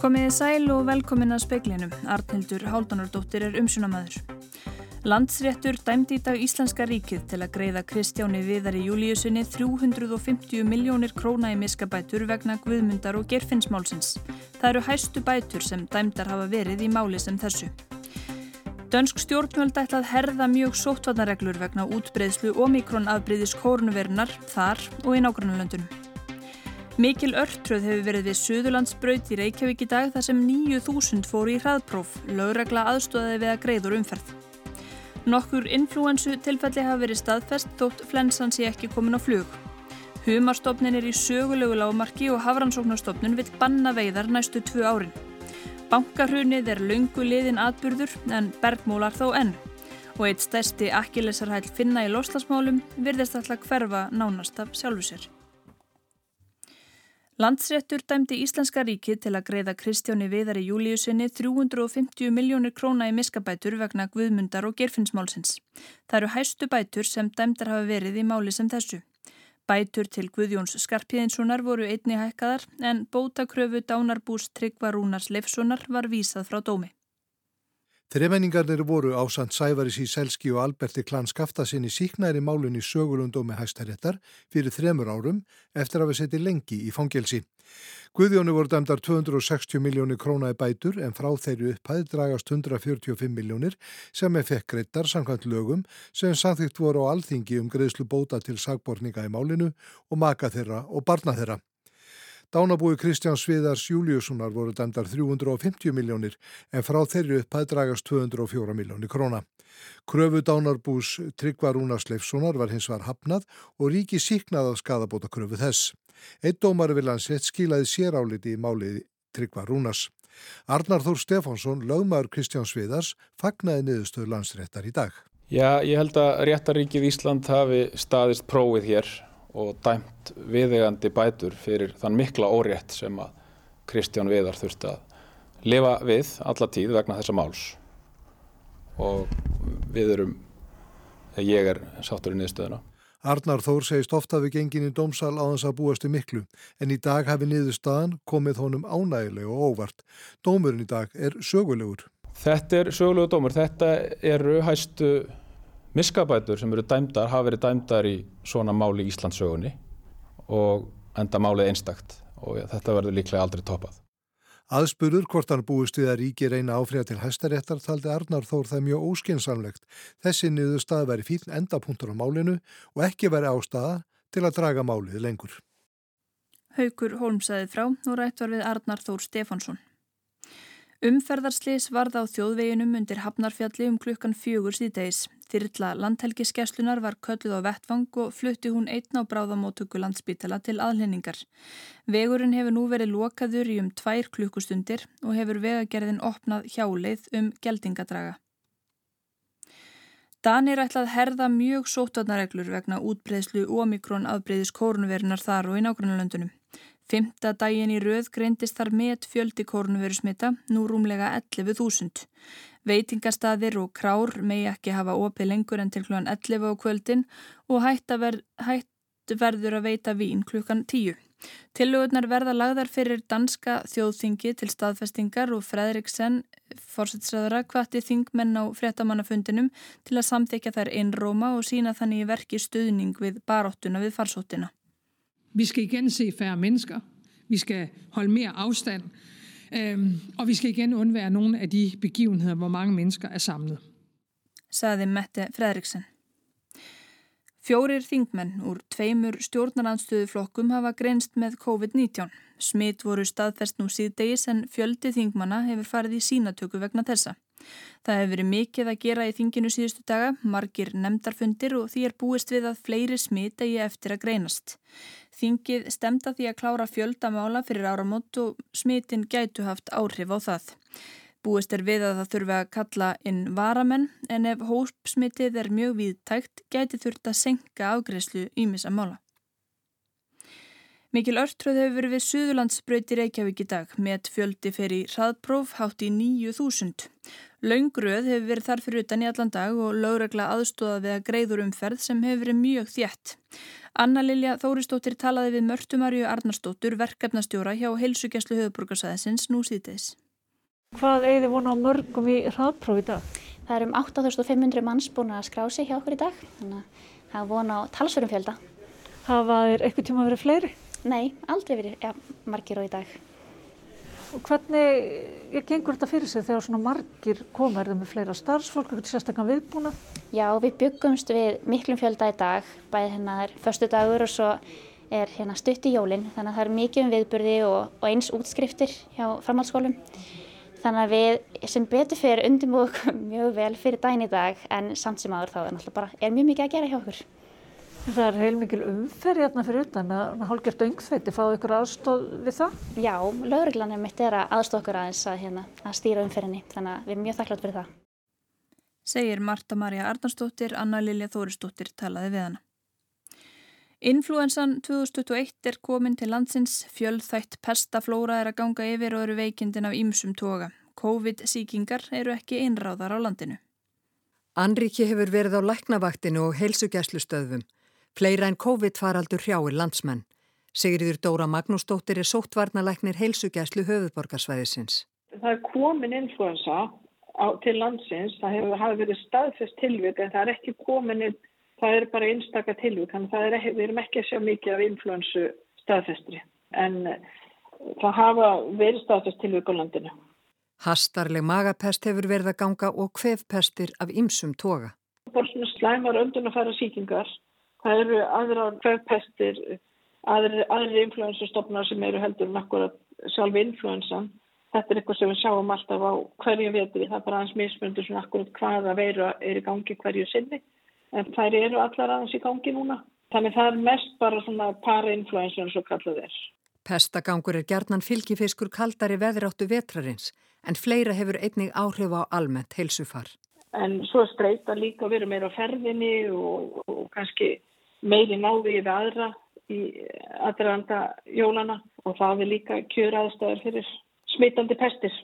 Komiði sæl og velkomin að speiklinum. Arnildur Háldanardóttir er umsunamæður. Landsréttur dæmdi í dag Íslenska ríkið til að greiða Kristjáni Viðari Júliusinni 350 miljónir króna í miskabætur vegna Guðmundar og Gerfinnsmálsins. Það eru hæstu bætur sem dæmdar hafa verið í máli sem þessu. Dönsk stjórnvöld ætlað herða mjög sóttvarnareglur vegna útbreyðslu omikron afbreyðis kórnuverunar þar og í nágrannulöndunum. Mikil örtröð hefur verið við Suðurlandsbraut í Reykjavík í dag þar sem 9.000 fóru í hraðpróf, lögregla aðstóðaði við að greiður umferð. Nokkur influensu tilfelli hafa verið staðfest þótt flensan sé ekki komin á flug. Humarstofnin er í sögulegu lágmarki og Hafrannsóknarstofnun vil banna veiðar næstu tvö árin. Bankarhunið er laungu liðin atburður en bergmólar þó enn og eitt stærsti akkilesarhæll finna í loslasmálum virðist alltaf hverfa nánast af sjálfu sér. Landsréttur dæmdi Íslenska ríkið til að greiða Kristjáni Viðari Júliusinni 350 miljónir króna í miskabætur vegna Guðmundar og Gerfinnsmálsins. Það eru hæstu bætur sem dæmdar hafa verið í máli sem þessu. Bætur til Guðjóns Skarpíðinssonar voru einni hækkaðar en bótakröfu dánarbús Tryggva Rúnars Leifssonar var vísað frá dómi. Þremenningarnir voru ásand Sævaris í Selski og Alberti klan skafta sinni síknæri málunni sögulundómi hæstaréttar fyrir þremur árum eftir að við seti lengi í fangelsi. Guðjónu voru dæmdar 260 miljónir króna í bætur en frá þeirri upphæði dragast 145 miljónir sem er fekk greitar samkvæmt lögum sem samþýtt voru á alþingi um greiðslu bóta til sagborninga í málinu og maka þeirra og barna þeirra. Dánabúi Kristján Sviðars Júliussonar voru dæmdar 350 miljónir en frá þeirri upphæði dragast 204 miljónir króna. Kröfu dánarbús Tryggvar Rúnars Leifssonar var hins var hafnað og ríki síknað af skadabóta kröfu þess. Eitt dómar við landsrétt skilaði séráliti í máliði Tryggva Rúnas. Arnar Þór Stefánsson, lögmaður Kristján Sviðars, fagnaði niðurstöðu landsréttar í dag. Já, ég held að réttaríkið Ísland hafi staðist prófið hér og dæmt viðegandi bætur fyrir þann mikla órétt sem að Kristján Viðar þurfti að lifa við alla tíð vegna þessa máls og við erum, ég er sáttur í niðurstöðuna. Arnar Þór segist ofta við gengin í dómsal á þess að búastu miklu en í dag hafi niður staðan komið honum ánægilega og óvart. Dómurinn í dag er sögulegur. Þetta er sögulegur dómur. Þetta eru hæstu miskabætur sem eru dæmdar, hafa verið dæmdar í svona máli í Íslandsögunni og enda málið einstakt og þetta verður líklega aldrei toppað. Aðspurur hvort hann búist við að ríki reyna áfriða til hæstaréttar taldi Arnar Þór það mjög óskinsamlegt. Þessi niður stað veri fín endapunktur á málinu og ekki veri ástafa til að draga málið lengur. Haugur Holmsæði frá og rætt var við Arnar Þór Stefánsson. Umferðarslis varð á þjóðveginum undir Hafnarfjalli um klukkan fjögur síðdeis. Þyrla landhelgiskeslunar var kölluð á vettvang og flutti hún einn á bráðamótöku landsbítala til aðlendingar. Vegurinn hefur nú verið lokaður í um tvær klukkustundir og hefur vegagerðin opnað hjáleið um geldingadraga. Danir ætlað herða mjög sótvarnareglur vegna útbreyðslu ómikrón afbreyðis kórnverðinar þar og í nágrannalöndunum. Fymta daginn í rauð greindist þar met fjöldi kórnverusmita, nú rúmlega 11.000. Veitingastadir og krár megi ekki hafa opið lengur en til klukkan 11 á kvöldin og hætt, ver, hætt verður að veita vín klukkan 10. Tillögurnar verða lagðar fyrir danska þjóðþingi til staðfestingar og Fredriksen, fórsætsræðara, hvati þingmenn á fréttamannafundinum til að samþykja þær innróma og sína þannig í verki stuðning við baróttuna við farsóttina. Vi skal igen se færre mennesker. Vi skal holde mere afstand. Øhm, og vi skal igen undvære nogle af de begivenheder, hvor mange mennesker er samlet. Saði Mette Fredriksen. Fjórir þingmenn úr tveimur stjórnarandstöðuflokkum hafa grenst með COVID-19. Smitt voru staðfest nú síðdegis en fjöldi þingmanna hefur farið í sínatöku vegna þessa. Það hefur verið mikið að gera í þinginu síðustu daga, margir nefndarfundir og því er búist við að fleiri smitt eigi eftir að greinast. Þingið stemta því að klára fjöldamála fyrir áramót og smittin gætu haft áhrif á það. Búist er við að það þurfi að kalla inn varamenn en ef hópsmitið er mjög viðtækt gæti þurft að senka afgreðslu ímissa mála. Mikil örtröð hefur verið við Suðurlandsbröyti Reykjavík í dag með fjöldi fyrir hraðpróf hátt í 9.000. Laungröð hefur verið þar fyrir utan í allan dag og lögregla aðstóða við að greiður umferð sem hefur verið mjög þjætt. Anna Lilja Þóristóttir talaði við Mörtumarju Arnarstóttur verkefnastjóra hjá heilsugjæslu höfuborgarsæðisins nú síðdeis. Hvað eigði vona á mörgum í hraðpróf í dag? Það er um 8500 manns búin að skrá sig hjá okkur í dag, þannig að það er vona á talsverðum fjölda. Hafa þeir eitthvað tíma verið fleiri? Nei, aldrei verið ja, margir á í dag. Og hvernig ég gengur þetta fyrir sig þegar svona margir koma? Er það með fleira starfsfólk, eitthvað sérstaklega viðbúna? Já, við byggumst við miklum fjölda í dag, bæði hérna er förstu dagur og svo er hérna stutt í jólinn, þannig að það er mikið um viðburði og, og eins útskriftir hjá framhaldsskólum. Þannig að við sem betur fyrir undirbúið mjög vel fyrir dæn í dag en samt sem aður þá er náttúrulega bara er mjög mikið að gera hjá okkur. Það er heilmikil umferð hérna fyrir utan með hálgjört öngþveiti. Fáðu ykkur aðstóð við það? Já, lauruglanum mitt er að aðstóð okkur aðeins að, hérna, að stýra umferðinni. Þannig að við erum mjög þakklátt fyrir það. Segir Marta Maria Arnarsdóttir, Anna Lilja Þórisdóttir talaði við hana. Influensan 2021 er komin til landsins. Fjöldþætt pestaflóra er að ganga yfir og eru veikindin af ýmsum toga. COVID-síkingar eru ekki einráðar á landinu. Anriki hefur verið á læknavaktinu og heilsugjæslustöðum. Fleira en COVID-faraldur hrjáir landsmenn. Sigriður Dóra Magnúsdóttir er sóttvarnalæknir heilsugæslu höfuðborgarsvæðisins. Það er komin influensa á, til landsins, það hefur, hefur verið staðfest tilvík en það er ekki komin, það er bara einstakar tilvík, þannig að ekki, við erum ekki að sjá mikið af influensu staðfestri en það hafa verið staðfest tilvík á landinu. Hastarleg magapest hefur verið að ganga og hvefpestir af ymsum toga. Bara svona slæmar öndunafæra síkingar Það eru aðra kvefpestir, aðri, aðri influensastofnar sem eru heldur en akkurat sjálf influensan. Þetta er eitthvað sem við sjáum alltaf á hverju vetri. Það er bara aðeins mismundur svona akkurat hvaða veira er í gangi hverju sinni. En þær eru allar aðeins í gangi núna. Þannig það er mest bara svona para-influensun svo kallað er. Pestagangur er gerðnan fylgifiskur kaldari veðráttu vetrarins en fleira hefur einnig áhrif á almennt heilsufar. En svo streyta líka að vera meira á ferðinni og, og kannski meiri náði við aðra í aðranda jólana og það er líka kjöraðstöður fyrir smitandi pestis.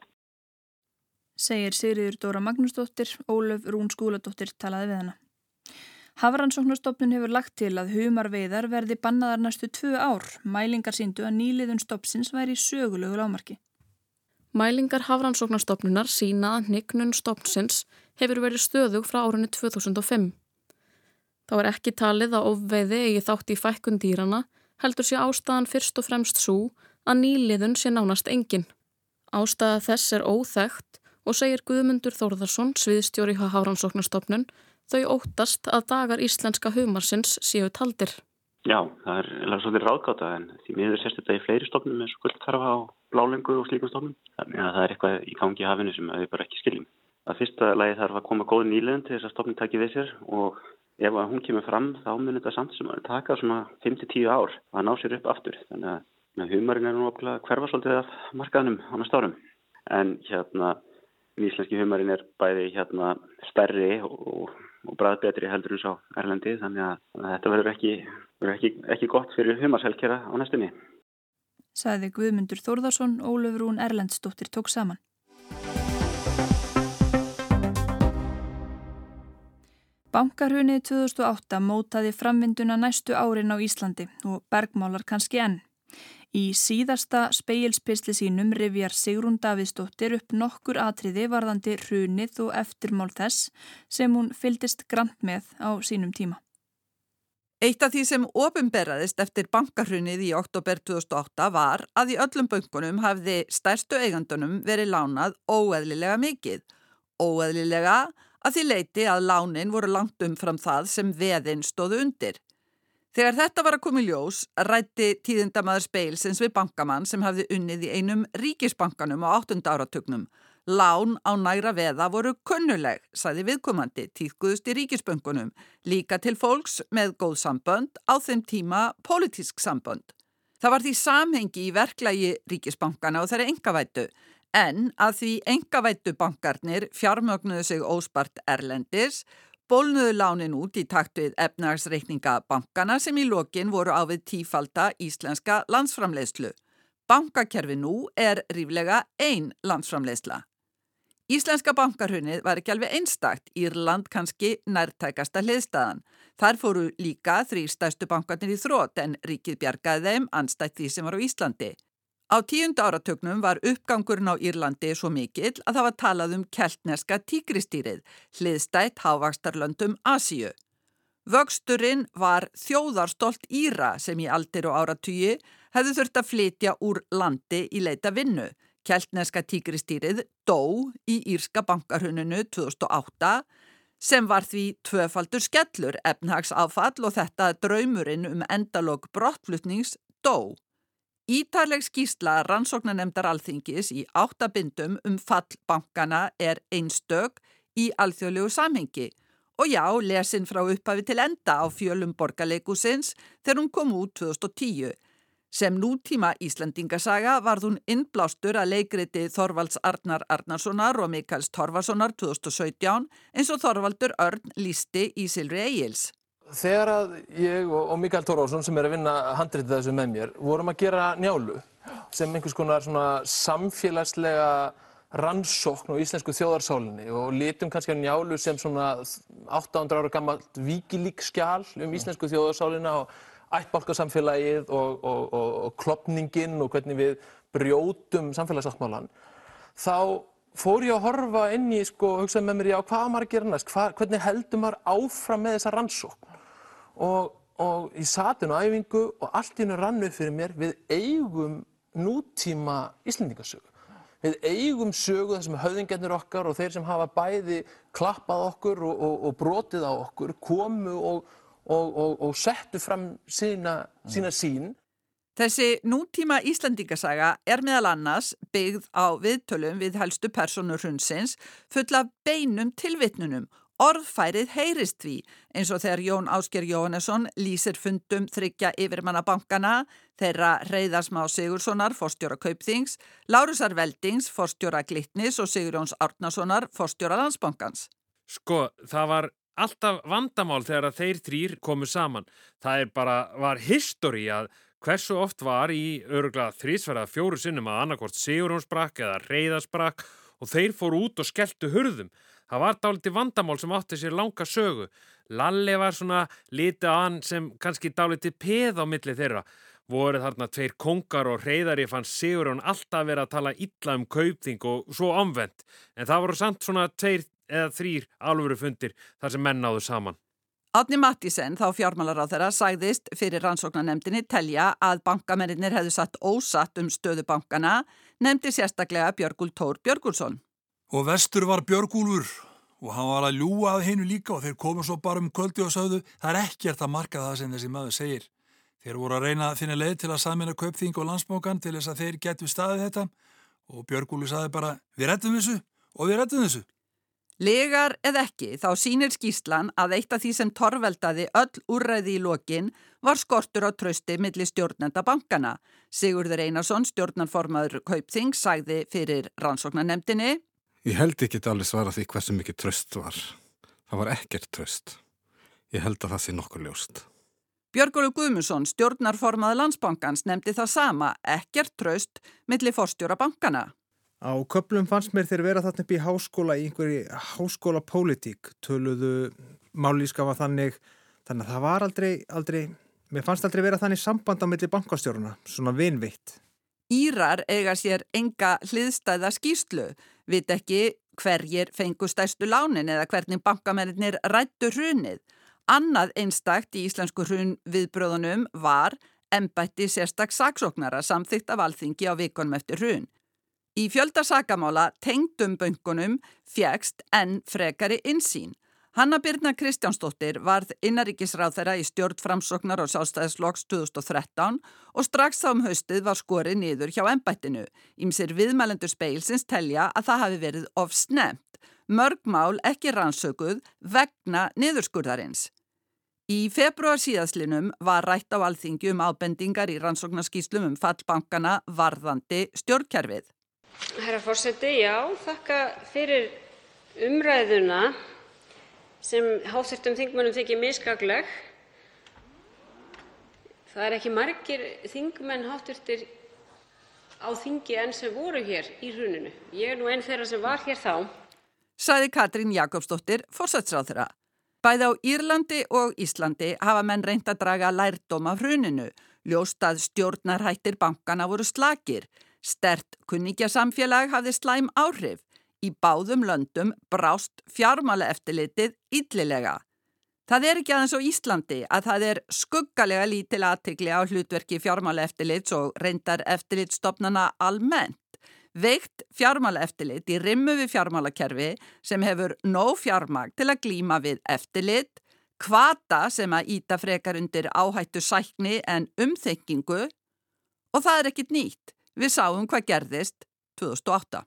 Segir Sigriður Dóra Magnúsdóttir, Ólöf Rún Skúladóttir talaði við hana. Hafrannsóknarstofnun hefur lagt til að humarveiðar verði bannaðar næstu tvö ár. Mælingar síndu að nýliðun stoppsins væri sögulegu lámarki. Mælingar Hafrannsóknarstofnunar sína að nignun stoppsins hefur verið stöðug frá árunni 2005. Þá er ekki talið að ofveiði eigi þátt í fækkun dýrana heldur sé ástæðan fyrst og fremst svo að nýliðun sé nánast engin. Ástæða þess er óþægt og segir Guðmundur Þórðarsson, sviðstjóri hjá Háransóknarstofnun, þau óttast að dagar íslenska humarsins séu taldir. Já, það er alveg svolítið ráðgáta en því miður sérst þetta í fleiri stofnum eins og gullkarfa á blálengu og slíkum stofnum. Þannig að það er eitthvað í gangi hafinu sem við bara ekki skiljum. Að fyrsta lagi þarf að koma góð nýliðun til þess að stofnum taki við sér og ef hún kemur fram þá munir þetta samt sem að taka svona 5-10 ár að ná sér upp aftur þannig að humarinn er nú okkur hverfa svolítið af markaðnum á næsta árum en hérna nýslenski humarinn er bæði hérna stærri og, og bræð betri heldur en sá erlendi þannig að, þetta verður ekki, ekki, ekki gott fyrir humarselkjara á næstunni. Saði Guðmundur Þórðarsson, Ólöfrún Erlendsdóttir tók saman. Bankarhunið 2008 mótaði framvinduna næstu árin á Íslandi og bergmálar kannski enn. Í síðasta speilspisli sínum rivjar Sigrún Davidsdóttir upp nokkur atriði varðandi hrunið og eftirmál þess sem hún fyldist grant með á sínum tíma. Eitt af því sem ofinberraðist eftir bankarhrunnið í oktober 2008 var að í öllum bankunum hafði stærstu eigandunum verið lánað óeðlilega mikið. Óeðlilega að því leiti að lánin voru langt umfram það sem veðin stóðu undir. Þegar þetta var að koma í ljós rætti tíðindamaður speilsins við bankamann sem hafði unnið í einum ríkisbankanum á 8. áratugnum. Lán á næra veða voru kunnuleg, saði viðkomandi, tíðguðust í ríkisböngunum, líka til fólks með góð sambönd, á þeim tíma politísk sambönd. Það var því samhengi í verklagi ríkisbankana og þeirra engavættu en að því engavættu bankarnir fjármögnuðu sig óspart erlendis, bólnuðu lánin út í takt við efnagsreikninga bankana sem í lokin voru á við tífalda íslenska landsframleiðslu. Bankakerfi nú er ríflega ein landsframleiðsla. Íslenska bankarhunnið var ekki alveg einstakt, Írland kannski nærtækasta hliðstæðan. Þar fóru líka þrý stæstu bankarnir í þrótt en ríkið bjargaði þeim anstætt því sem var á Íslandi. Á tíund áratögnum var uppgangurinn á Írlandi svo mikill að það var talað um keltneska tíkristýrið, hliðstætt hávakstarlöndum Asíu. Vöxturinn var þjóðarstolt Íra sem í aldir og áratugi hefðu þurft að flytja úr landi í leita vinnu. Keltneska tíkristýrið dó í Írska bankarhununu 2008 sem var því tvöfaldur skellur efnhagsáfall og þetta draumurinn um endalog brottflutnings dó. Ítaleg skísla rannsóknanemdar alþingis í áttabindum um fallbankana er einstök í alþjóðlegu samhengi og já, lesin frá upphafi til enda á fjölum borgarleikusins þegar hún kom út 2010. Sem nútíma Íslandingasaga varð hún innblástur að leikriti Þorvalds Arnar Arnarssonar og Mikaels Torvarssonar 2017 eins og Þorvaldur Örn lísti í Silri Egils. Þegar að ég og, og Mikael Tórásson sem er að vinna handritið þessu með mér vorum að gera njálu sem einhvers konar samfélagslega rannsókn á íslensku þjóðarsálinni og litum kannski á njálu sem svona 800 ára gammalt vikilíkskjál um íslensku þjóðarsálina og ættbálkasamfélagið og, og, og klopningin og hvernig við brjótum samfélagsáttmálan þá fór ég að horfa inn í sko, hugsaði með mér, já, hvað maður að gera næst, Hva, hvernig heldur maður áfram með þessa rannsókn og, og ég sati nú æfingu og allt í hennu rann upp fyrir mér við eigum nútíma Íslandingasögu. Við eigum sögu þessum höfðingarnir okkar og þeir sem hafa bæði klappað okkur og, og, og brotið á okkur komu og settu fram sína, sína sín. Þessi nútíma Íslandingasaga er meðal annars byggð á viðtölum við helstu personur hundsins full af beinum tilvitnunum Orðfærið heyrist því eins og þegar Jón Ásker Jóhannesson lýsir fundum þryggja yfirmannabankana, þeirra Reyðarsmá Sigurssonar, forstjóra Kaupþings, Lárusar Veldings, forstjóra Glittnis og Sigurjóns Árnasonar, forstjóra Landsbankans. Sko, það var alltaf vandamál þegar þeir þrýr komu saman. Það er bara, var histori að hversu oft var í örugla þrísverða fjóru sinnum að annarkort Sigurjónsbrakk eða Reyðarsbrakk og þeir fóru út og skelltu hurðum. Það var dáliti vandamál sem átti sér langa sögu. Lalli var svona litið að hann sem kannski dáliti peð á milli þeirra. Voru þarna tveir kongar og reyðari fann Sigur hann alltaf verið að tala illa um kaupþing og svo omvendt. En það voru samt svona tveir eða þrýr alvöru fundir þar sem menn náðu saman. Átni Mattísen, þá fjármálar á þeirra, sagðist fyrir rannsóknarnemdini telja að bankamennir hefðu satt ósatt um stöðu bankana, nefndi sérstaklega Björgúl Tór Björgúlsson. Og vestur var Björgúlfur og hann var að ljúa að hennu líka og þeir komu svo bara um kvöldi og sagðu það er ekkert að marka það sem þessi maður segir. Þeir voru að reyna að finna leið til að saminna kaupþing og landsbókan til þess að þeir getu staðið þetta og Björgúlu sagði bara við rettum þessu og við rettum þessu. Legar eða ekki þá sínir skýslan að eitt af því sem torveldaði öll úrræði í lokin var skortur á trösti millir stjórnenda bankana. Sigurður Einarsson, stjórnanformaður Kaupþing, sagði fyrir rannsóknarnemdini Ég held ekki allir svara því hversu mikið tröst var. Það var ekkert tröst. Ég held að það sé nokkur ljóst. Björgólu Guðmusson, stjórnarformaði landsbankans, nefndi það sama, ekkert tröst millir forstjóra bankana. Á köplum fannst mér þeir vera þarna upp í háskóla í einhverji háskóla pólitík, töluðu málískafa þannig, þannig að það var aldrei, aldrei, mér fannst aldrei vera þannig samband á milli bankastjóruna, svona vinvitt. Írar eiga sér enga hliðstæða skýslu, vit ekki hverjir fengu stæstu lánin eða hvernig bankamennir rættu hrunið. Annað einstakt í íslensku hrun viðbröðunum var embætti sérstak saksóknara samþygt af alþingi á vikonum eftir hrun. Í fjöldarsakamála tengdum böngunum fjækst enn frekari insýn. Hanna Birna Kristjánsdóttir varð innaríkisráð þeirra í stjórn framsóknar og sjálfstæðisloks 2013 og strax þá um haustið var skorið niður hjá ennbættinu. Ímsir viðmælendur speilsins telja að það hafi verið of snemt. Mörgmál ekki rannsökuð vegna niðurskurðarins. Í februar síðaslinum var rætt á alþingi um ábendingar í rannsóknarskíslum um fallbankana varðandi stjórnkerfið. Herra fórseti, já, þakka fyrir umræðuna sem háþurftum þingmönnum þykir miskagleg. Það er ekki margir þingmenn háttvirtir á þingi enn sem voru hér í hruninu. Ég er nú einn þeirra sem var hér þá. Saði Katrín Jakobsdóttir, fórsætsráþurra. Bæði á Írlandi og Íslandi hafa menn reynd að draga lærdom af hruninu. Ljóst að stjórnarhættir bankana voru slakir. Stert kunningjasamfélag hafði slæm áhrif. Í báðum löndum brást fjármála eftirlitið yllilega. Það er ekki aðeins á Íslandi að það er skuggalega lítil aðtikli á hlutverki fjármála eftirlits og reyndar eftirlitstofnana almennt. Veikt fjármála eftirlit í rimmu við fjármálakerfi sem hefur nóg fjármag til að glíma við eftirlit, kvata sem að íta frekar undir áhættu sækni en umþengingu og það er ekkit nýtt. Við sáum hvað gerðist 2008.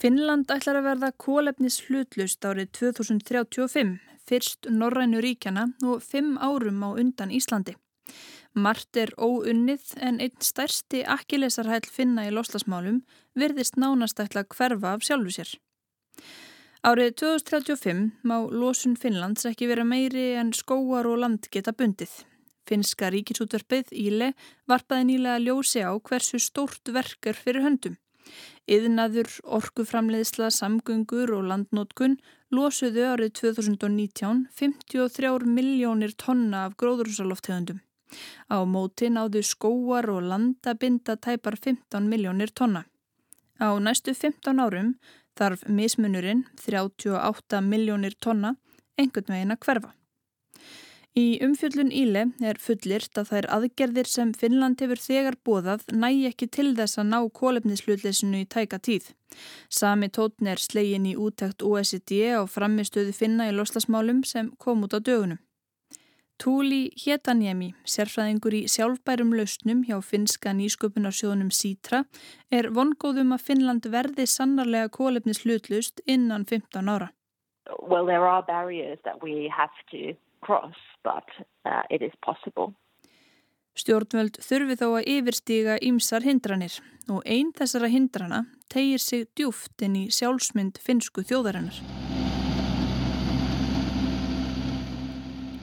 Finnland ætlar að verða kólefnis hlutlust árið 2035, fyrst Norrænu ríkjana og fimm árum á undan Íslandi. Mart er óunnið en einn stærsti akkilesarhæll finna í loslasmálum virðist nánast ætla hverfa af sjálfu sér. Árið 2035 má losun Finnlands ekki vera meiri en skóar og land geta bundið. Finnska ríkisútverfið Íle varpaði nýlega ljósi á hversu stórt verkar fyrir höndum. Yðnaður, orkuframleiðsla, samgöngur og landnótkun losuðu árið 2019 53 miljónir tonna af gróðurúsaloftegundum. Á móti náðu skóar og landabinda tæpar 15 miljónir tonna. Á næstu 15 árum þarf mismunurinn 38 miljónir tonna einhvern veginn að hverfa. Í umfjöllun Íle er fullirt að þær aðgerðir sem Finnland hefur þegar bóðað næ ekki til þess að ná kólefnishlutleysinu í tæka tíð. Sami tótn er slegin í útækt OECD á framistöðu finna í loslasmálum sem kom út á dögunum. Túli Hétanjemi, sérfræðingur í sjálfbærum lausnum hjá finska nýsköpunarsjónum Sítra, er vongóðum að Finnland verði sannarlega kólefnislutlust innan 15 ára. Well, cross, but uh, it is possible. Stjórnvöld þurfi þó að yfirstíga ýmsar hindranir og einn þessara hindrana tegir sig djúft inn í sjálfsmynd finsku þjóðarinnar.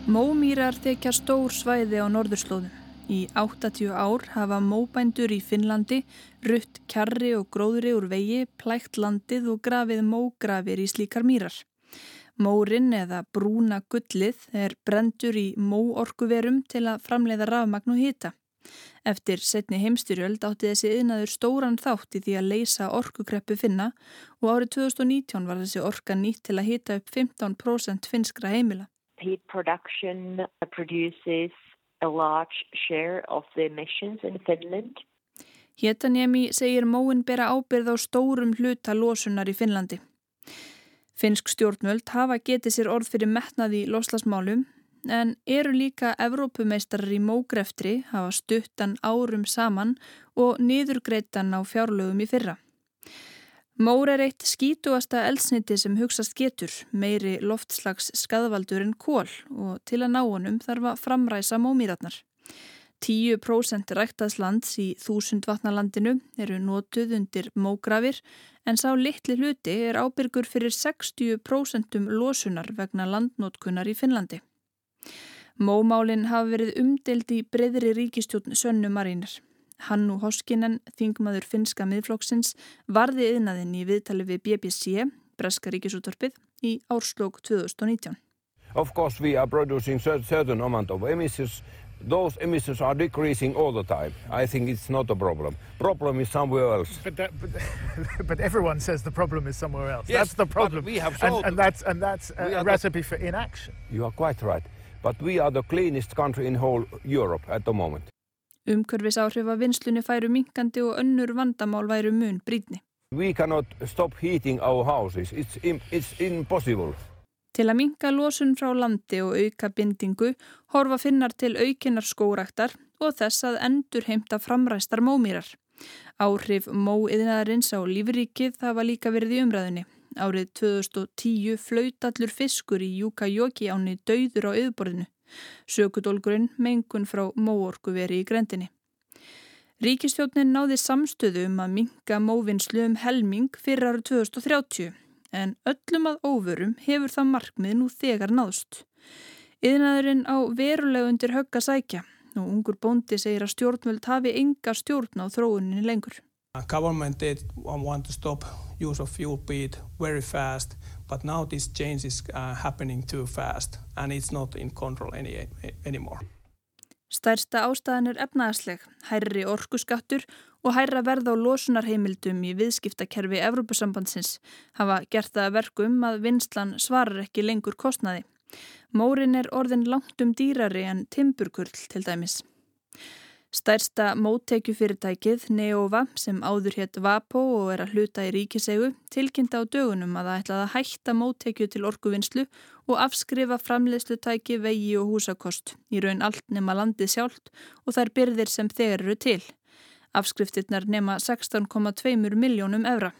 Mómýrar þekja stór svæði á norðurslóðum. Í 80 ár hafa móbændur í Finnlandi rutt kjarri og gróðri úr vegi, plækt landið og grafið mógrafir í slíkar mýrar. Mórin eða brúna gullið er brendur í móorkuverum til að framleiða rafmagn og hýta. Eftir setni heimstyrjöld átti þessi yðnaður stóran þátt í því að leysa orkukreppu finna og árið 2019 var þessi orka nýtt til að hýta upp 15% finskra heimila. Heat production produces a large share of the emissions in Finland. Hétanjemi segir móin bera ábyrð á stórum hluta losunar í Finnlandi. Finnsk stjórnvöld hafa getið sér orð fyrir metnaði í loslasmálum en eru líka Evrópumeistarar í mógreftri hafa stuttan árum saman og niðurgreitan á fjárlögum í fyrra. Mór er eitt skítugasta eldsniti sem hugsast getur, meiri loftslags skadvaldur en kól og til að ná honum þarf að framræsa mómýratnar. 10% ræktaðslands í þúsund vatnalandinu eru notuð undir mógrafir en sá litli hluti er ábyrgur fyrir 60% losunar vegna landnótkunar í Finnlandi. Mómálinn hafa verið umdelt í breyðri ríkistjórn Sönnu Marínar. Hannu Hoskinen, þingmaður finska miðflokksins, varði yðnaðinn í viðtali við BBC, Breska ríkisútvarpið, í árslók 2019. Of course we are producing certain amount of emissions. Those emissions are decreasing all the time. I think it's not a problem. Problem is somewhere else. But, that, but, but everyone says the problem is somewhere else. Yes, that's the problem. we have and, solved and that's, and that's a, a recipe for inaction. You are quite right. But we are the cleanest country in whole Europe at the moment. Umhverfis áhrif að vinslunni færu minkandi og önnur vandamál væru mun brýtni. We cannot stop heating our houses. It's, it's impossible. Til að minka losun frá landi og auka bindingu horfa finnar til aukinnar skóraktar og þess að endur heimta framræstar mómýrar. Áhrif móiðnaðarins á lífrikið hafa líka verið í umræðinni. Árið 2010 flaut allur fiskur í Júkajóki áni dauður á yðborðinu. Sökudólgurinn mengun frá móorku veri í grendinni. Ríkistjónin náði samstöðu um að minka móvinslu um helming fyrir árið 2030 en öllum að óvörum hefur það markmið nú þegar náðst. Yðnaðurinn á verulega undir högg að sækja og ungur bóndi segir að stjórnvöld hafi enga stjórn á þróuninni lengur. Government did want to stop use of fuel beat very fast but now this change is uh, happening too fast and it's not in control any, anymore. Stærsta ástæðan er efnaðasleg, hærri orkuskattur og hærra verð á losunarheimildum í viðskiptakerfi Evrópusambandsins hafa gert það verkum að vinslan svarar ekki lengur kostnaði. Mórin er orðin langt um dýrari en timburkurl til dæmis. Stærsta móttekjufyrirtækið Neova sem áður hétt Vapo og er að hluta í ríkisegu tilkynnta á dögunum að það ætlaði að hætta móttekju til orkuvinnslu og afskrifa framleiðslutæki, vegi og húsakost í raun allt nema landið sjálft og þær byrðir sem þeir eru til. Afskriftirnar nema 16,2 miljónum evra.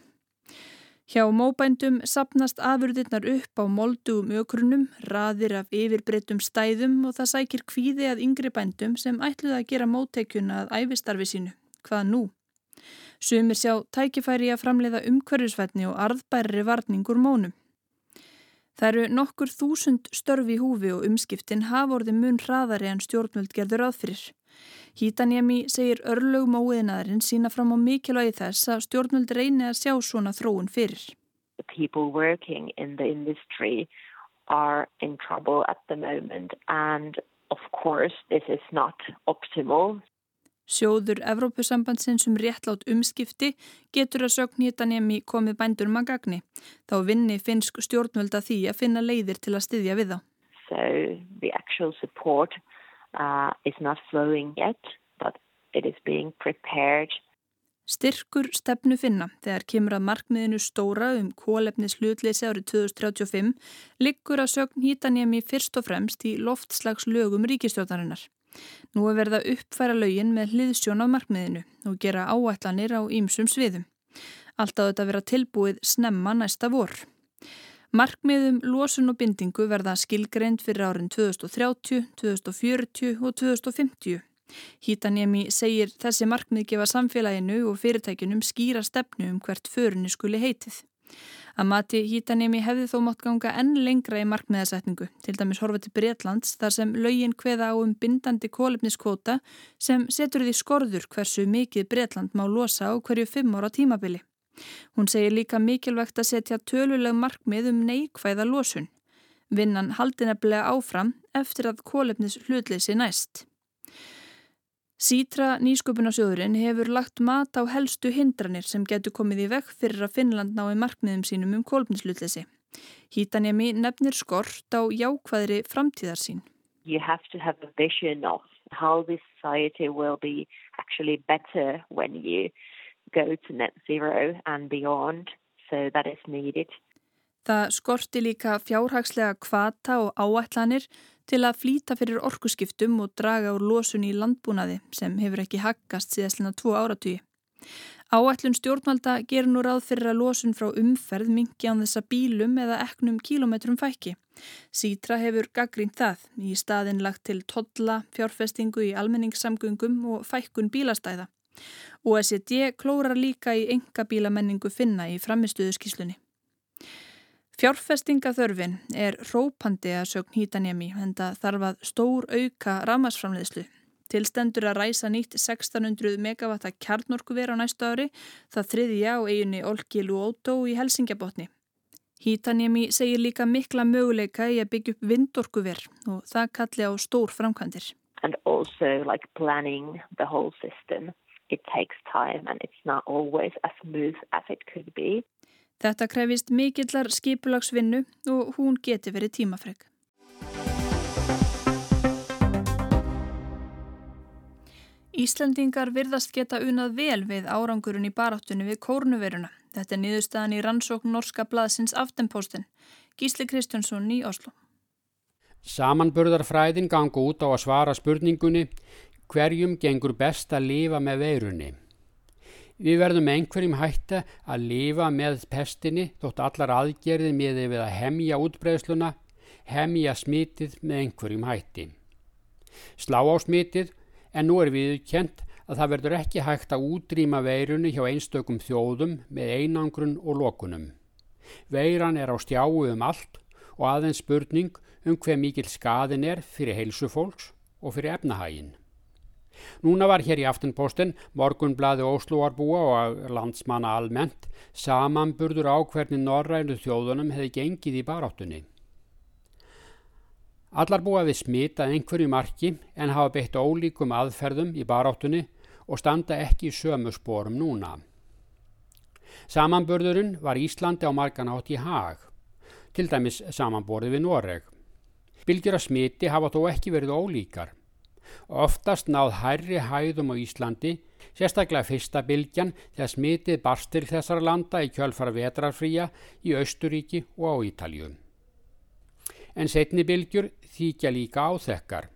Hjá móbændum sapnast afurðirnar upp á moldugum ökrunum, raðir af yfirbreytum stæðum og það sækir kvíði að yngri bændum sem ætluð að gera mótteikjuna að æfistarfi sínu. Hvað nú? Sumir sjá tækifæri að framleiða umhverjusvætni og arðbærri varningur mónum. Það eru nokkur þúsund störfi í húfi og umskiptin hafa orði mun hraðari en stjórnvöld gerður aðfyrir. Hítanjemi segir örlög móiðinaðurinn sína fram á mikilvægi þess að stjórnvöld reyni að sjá svona þróun fyrir. People working in the industry are in trouble at the moment and of course this is not optimal. Sjóður Evrópusambandsins um réttlátt umskipti getur að sögn hítanjemi komið bændur maður gagni. Þá vinni finnsk stjórnvöld að því að finna leiðir til að styðja við þá. So the actual support uh, is not flowing yet, but it is being prepared. Styrkur stefnu finna þegar kemur að markmiðinu stóra um kólefnis hlutleysi árið 2035 liggur að sögn hýtanjami fyrst og fremst í loftslags lögum ríkistjóðarinnar. Nú er verið að uppfæra lögin með hliðsjón á markmiðinu og gera áætlanir á ýmsum sviðum. Alltaf þetta vera tilbúið snemma næsta vor. Markmiðum losun og bindingu verða skilgreind fyrir árin 2030, 2040 og 2050. Hítanjemi segir þessi markmið gefa samfélaginu og fyrirtækinum skýra stefnu um hvert förunni skuli heitið. Að mati Hítanjemi hefði þó mátt ganga enn lengra í markmiðasetningu, til dæmis horfa til Breitlands þar sem laugin hveða á um bindandi kólefniskvota sem setur því skorður hversu mikið Breitland má losa á hverju fimm ára tímabili. Hún segir líka mikilvægt að setja töluleg markmið um neikvæða losun. Vinnan haldi nefnilega áfram eftir að kólefnis hlutleysi næst. Sítra nýsköpunasjóðurinn hefur lagt mat á helstu hindranir sem getur komið í vekk fyrir að Finnland nái markmiðum sínum um kólefnislutleysi. Hítanjami nefnir skort á jákvæðri framtíðarsín. You have to have a vision of how this society will be actually better when you go to net zero and beyond, so that is needed. Það skorti líka fjárhagslega kvata og áætlanir til að flýta fyrir orkuskiptum og draga úr losun í landbúnaði sem hefur ekki haggast síðastlina tvo áratúi. Áætlun stjórnvalda gerur nú ráð fyrir að losun frá umferð mingi án þessa bílum eða eknum kílometrum fækki. Sítra hefur gaggrínt það í staðin lagt til todla, fjárfestingu í almenningssamgöngum og fækkun bílastæða. OECD klórar líka í engabílamenningu finna í framistuðuskíslunni. Fjárfestingaþörfin er rópandi að sögn hýtanjami en það þarf að stór auka ramasframleðslu. Tilstendur að ræsa nýtt 1600 megavatta kjarnorkuver á næstu ári, það þriðja á eiginni Olkilu Ótó í Helsingjabotni. Hýtanjami segir líka mikla möguleika í að byggja upp vindorkuver og það kalli á stór framkvæmdir. Also like planning the whole system it takes time and it's not always as smooth as it could be. Þetta krefist mikillar skipulagsvinnu og hún geti verið tímafreg. Íslandingar virðast geta unað vel við árangurinn í baráttunni við kórnuveruna. Þetta er niðurstaðan í rannsókn Norska blaðsins Aftenposten. Gísli Kristjánsson í Oslo. Samanburðarfræðin gangi út á að svara spurningunni hverjum gengur best að lifa með veirunni. Við verðum einhverjum hætta að lifa með pestinni þótt allar aðgerði með við að hemja útbreyðsluna, hemja smitið með einhverjum hætti. Slá á smitið en nú er við kjent að það verður ekki hægt að útrýma veirunni hjá einstökum þjóðum með einangrun og lokunum. Veiran er á stjáu um allt og aðeins spurning um hver mikil skadin er fyrir heilsufólks og fyrir efnahægin. Núna var hér í aftenposten morgunblaði Óslúarbúa og landsmanna almennt samanburður á hvernig norrænu þjóðunum hefði gengið í baráttunni. Allar búa við smita einhverju marki en hafa beitt ólíkum aðferðum í baráttunni og standa ekki í sömu spórum núna. Samanburðurinn var Íslandi á margan átt í hag, til dæmis samanborið við Noreg. Bylgjur að smiti hafa þó ekki verið ólíkar. Oftast náð hærri hæðum á Íslandi, sérstaklega fyrsta bylgjan þegar smitið barst til þessara landa í kjölfara vetrarfría í Austuríki og á Ítaljum. En setni bylgjur þýkja líka áþekkar.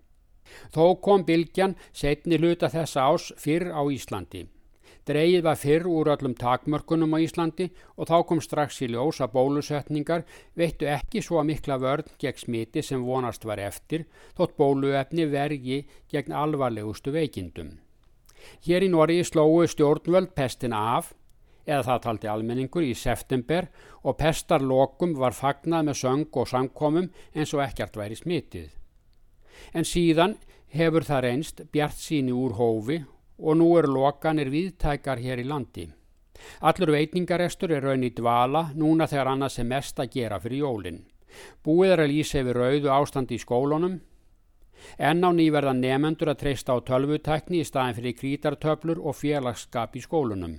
Þó kom bylgjan setni hluta þessa ás fyrr á Íslandi. Dreigið var fyrr úr öllum takmörkunum á Íslandi og þá kom strax í ljós að bólusetningar veittu ekki svo mikla vörn gegn smiti sem vonast var eftir þótt bóluefni vergi gegn alvarlegustu veikindum. Hér í Norri slóu stjórnvöld pestin af, eða það taldi almenningur í september og pestarlokum var fagnað með söng og samkomum eins og ekkert væri smitið. En síðan hefur það reynst bjart síni úr hófi og nú eru lokanir viðtækar hér í landi. Allur veitningarestur er raun í dvala núna þegar annars er mest að gera fyrir jólinn. Búið er að lýsa yfir rauðu ástandi í skólunum. Enn á nýverða nefendur að treysta á tölvutækni í staðin fyrir krítartöflur og félagskap í skólunum.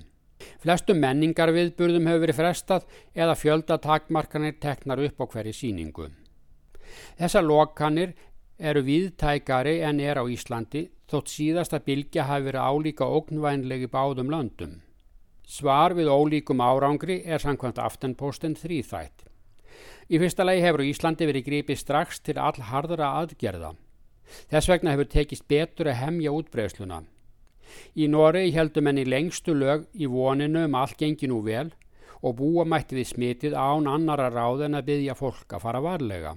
Flestum menningarviðburðum hefur verið frestað eða fjöldatakmarkanir teknar upp á hverju síningu. Þessar lokanir eru viðtækari en er á Íslandi þótt síðasta bylgja hafi verið álíka ógnvænlegi báðum löndum. Svar við ólíkum árangri er samkvæmt aftenposten þrýþætt. Í fyrsta lagi hefur Íslandi verið gripið strax til all hardra aðgerða. Þess vegna hefur tekist betur að hemja útbreysluna. Í Noregi heldum enn í lengstu lög í voninu um allt gengi nú vel og búa mætti við smitið án annara ráð en að byggja fólk að fara varlega.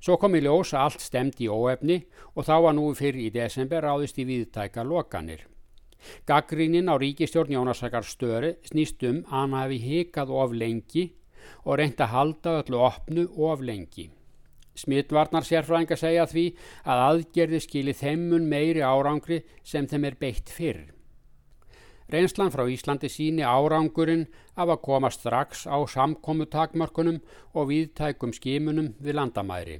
Svo kom í ljós að allt stemd í óefni og þá var nú fyrir í desember ráðist í viðtækar lokanir. Gaggrínin á ríkistjórn Jónasakar störi snýst um að hann hafi hikað of lengi og reyndi að halda öllu opnu of lengi. Smittvarnar sérfræðinga segja því að aðgerði skili þeimun meiri árangri sem þeim er beitt fyrr. Reynslan frá Íslandi síni árangurinn af að koma strax á samkomutakmörkunum og viðtækum skimunum við landamæri.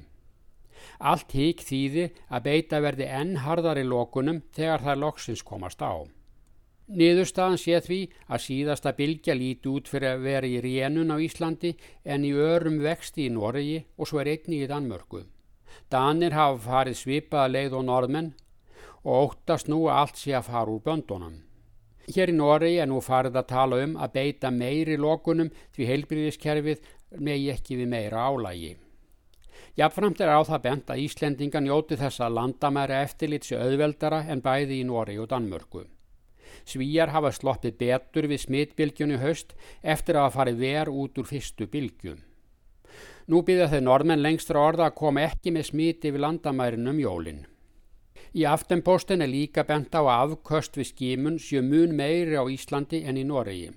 Allt hík þýði að beita verði enn harðari lókunum þegar það loksins komast á. Niðurstaðan sé því að síðasta bylgja líti út fyrir að vera í rénun á Íslandi en í örum vexti í Noregi og svo er einni í Danmörku. Danir hafa farið svipaða leið og norðmenn og óttast nú allt sé að fara úr böndunum. Hér í Noregi er nú farið að tala um að beita meiri lokunum því heilbyrðiskerfið megi ekki við meira álægi. Jafnframt er á það bent að Íslendinga njóti þess að landamæra eftirlitsi auðveldara en bæði í Noregi og Danmörku. Svíjar hafa sloppið betur við smittbylgjunni haust eftir að farið ver út úr fyrstu bylgjum. Nú býða þeir normenn lengstra orða að koma ekki með smiti við landamærin um jólinn. Í aftenposten er líka bent á afköst við skimun séu mun meiri á Íslandi en í Noregi.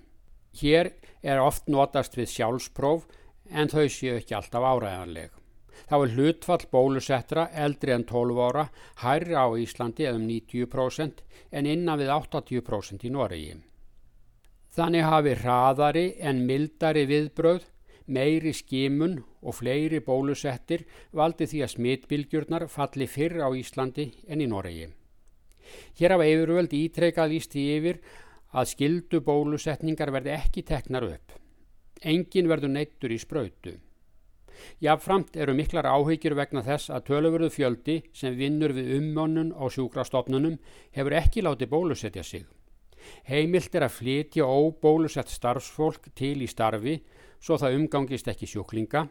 Hér er oft notast við sjálfspróf en þau séu ekki alltaf áræðanleg. Þá er hlutfall bólusettra eldri en 12 ára hærri á Íslandi eða um 90% en innan við 80% í Noregi. Þannig hafi hraðari en mildari viðbröð meiri skimun og fleiri bólusettir valdi því að smittbylgjurnar falli fyrr á Íslandi en í Noregi. Hér hafa yfirvöld ítreykað íst í yfir að skildu bólusetningar verði ekki teknar upp. Engin verður neittur í spröytu. Jáfnframt eru miklar áhyggjur vegna þess að tölurverðu fjöldi sem vinnur við ummönnun á sjúkrastofnunum hefur ekki látið bólusetja sig. Heimilt er að flytja óbólusett starfsfólk til í starfi svo það umgangist ekki sjúklinga,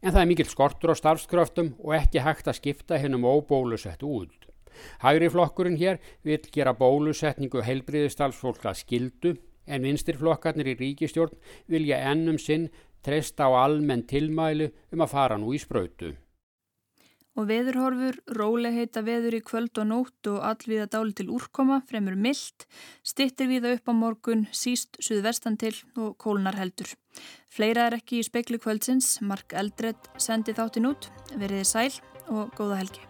en það er mikill skortur á starfskröftum og ekki hægt að skipta hennum óbólusett út. Hægri flokkurinn hér vil gera bólusetningu heilbriðistalsfólk að skildu, en vinstirflokkarnir í ríkistjórn vilja ennum sinn treysta á almenn tilmælu um að fara nú í spröytu. Og veðurhorfur, róleheita veður í kvöld og nótt og allviða dáli til úrkoma, fremur myllt, stittir viða upp á morgun, síst suðvestan til og kólunar heldur. Fleira er ekki í spekli kvöldsins, Mark Eldred sendi þáttinn út, veriði sæl og góða helgi.